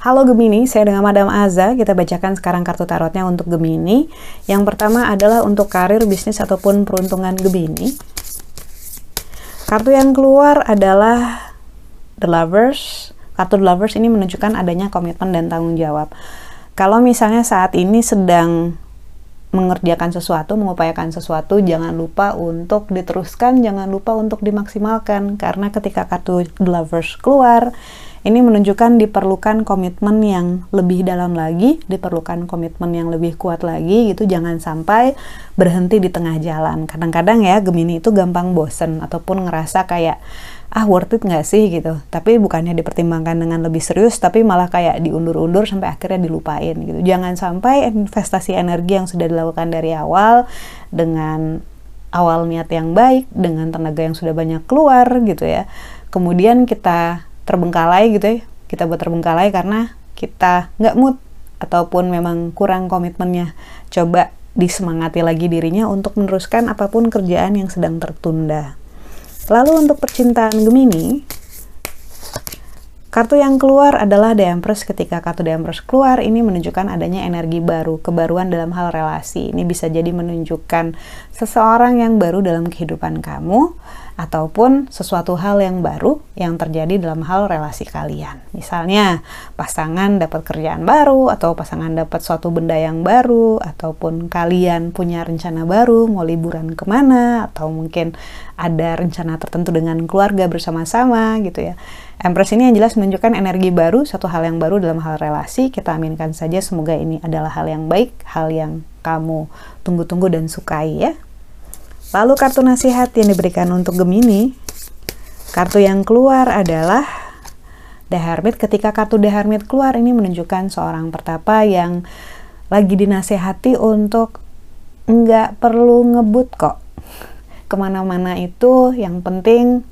Halo Gemini, saya dengan Madam Aza. Kita bacakan sekarang kartu tarotnya untuk Gemini. Yang pertama adalah untuk karir, bisnis, ataupun peruntungan Gemini. Kartu yang keluar adalah The Lovers. Kartu The Lovers ini menunjukkan adanya komitmen dan tanggung jawab. Kalau misalnya saat ini sedang mengerjakan sesuatu, mengupayakan sesuatu, jangan lupa untuk diteruskan, jangan lupa untuk dimaksimalkan. Karena ketika kartu Lovers keluar, ini menunjukkan diperlukan komitmen yang lebih dalam lagi, diperlukan komitmen yang lebih kuat lagi gitu. Jangan sampai berhenti di tengah jalan. Kadang-kadang ya Gemini itu gampang bosen ataupun ngerasa kayak ah worth it nggak sih gitu. Tapi bukannya dipertimbangkan dengan lebih serius, tapi malah kayak diundur-undur sampai akhirnya dilupain gitu. Jangan sampai investasi energi yang sudah dilakukan dari awal dengan awal niat yang baik, dengan tenaga yang sudah banyak keluar gitu ya. Kemudian kita terbengkalai gitu ya kita buat terbengkalai karena kita nggak mood ataupun memang kurang komitmennya coba disemangati lagi dirinya untuk meneruskan apa pun kerjaan yang sedang tertunda lalu untuk percintaan Gemini Kartu yang keluar adalah The Empress. Ketika kartu The Empress keluar, ini menunjukkan adanya energi baru, kebaruan dalam hal relasi. Ini bisa jadi menunjukkan seseorang yang baru dalam kehidupan kamu, ataupun sesuatu hal yang baru yang terjadi dalam hal relasi kalian. Misalnya, pasangan dapat kerjaan baru, atau pasangan dapat suatu benda yang baru, ataupun kalian punya rencana baru, mau liburan ke mana, atau mungkin ada rencana tertentu dengan keluarga bersama-sama gitu ya. Empress ini yang jelas menunjukkan energi baru, satu hal yang baru dalam hal relasi. Kita aminkan saja semoga ini adalah hal yang baik, hal yang kamu tunggu-tunggu dan sukai ya. Lalu kartu nasihat yang diberikan untuk Gemini, kartu yang keluar adalah The Hermit. Ketika kartu The Hermit keluar, ini menunjukkan seorang pertapa yang lagi dinasehati untuk nggak perlu ngebut kok. Ke mana-mana itu yang penting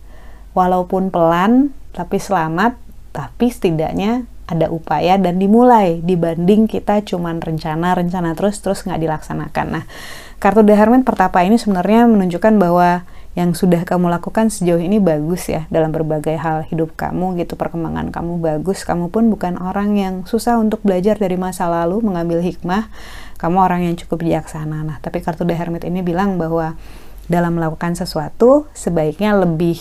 walaupun pelan, tapi selamat, tapi setidaknya ada upaya dan dimulai dibanding kita cuman rencana-rencana terus terus nggak dilaksanakan. Nah, Kartu Hermit pertapa ini sebenarnya menunjukkan bahwa yang sudah kamu lakukan sejauh ini bagus ya dalam berbagai hal hidup kamu gitu perkembangan kamu bagus. Kamu pun bukan orang yang susah untuk belajar dari masa lalu mengambil hikmah. Kamu orang yang cukup bijaksana. Nah tapi kartu The Hermit ini bilang bahwa dalam melakukan sesuatu sebaiknya lebih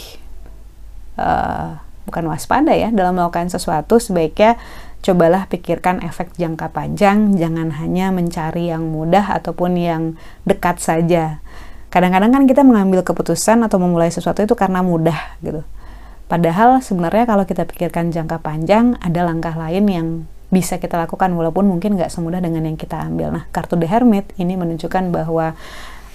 uh, bukan waspada ya dalam melakukan sesuatu sebaiknya cobalah pikirkan efek jangka panjang, jangan hanya mencari yang mudah ataupun yang dekat saja. Kadang-kadang kan kita mengambil keputusan atau memulai sesuatu itu karena mudah gitu. Padahal sebenarnya kalau kita pikirkan jangka panjang, ada langkah lain yang bisa kita lakukan walaupun mungkin nggak semudah dengan yang kita ambil. Nah, kartu The Hermit ini menunjukkan bahwa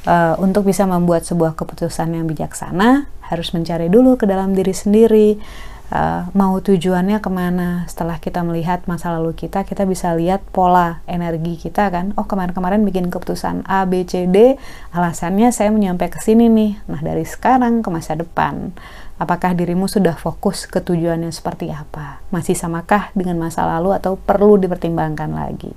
uh, untuk bisa membuat sebuah keputusan yang bijaksana harus mencari dulu ke dalam diri sendiri, uh, mau tujuannya ke mana setelah kita melihat masa lalu kita kita bisa lihat pola energi kita kan oh kemarin-kemarin bikin keputusan A B C D alasannya saya menyampai ke sini nih nah dari sekarang ke masa depan apakah dirimu sudah fokus ke tujuannya seperti apa masih samakah dengan masa lalu atau perlu dipertimbangkan lagi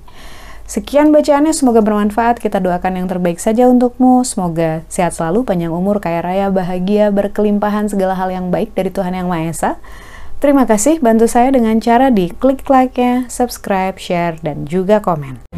Sekian bacaannya, semoga bermanfaat. Kita doakan yang terbaik saja untukmu. Semoga sehat selalu, panjang umur, kaya raya, bahagia, berkelimpahan segala hal yang baik dari Tuhan Yang Maha Esa. Terima kasih bantu saya dengan cara di klik like-nya, subscribe, share, dan juga komen.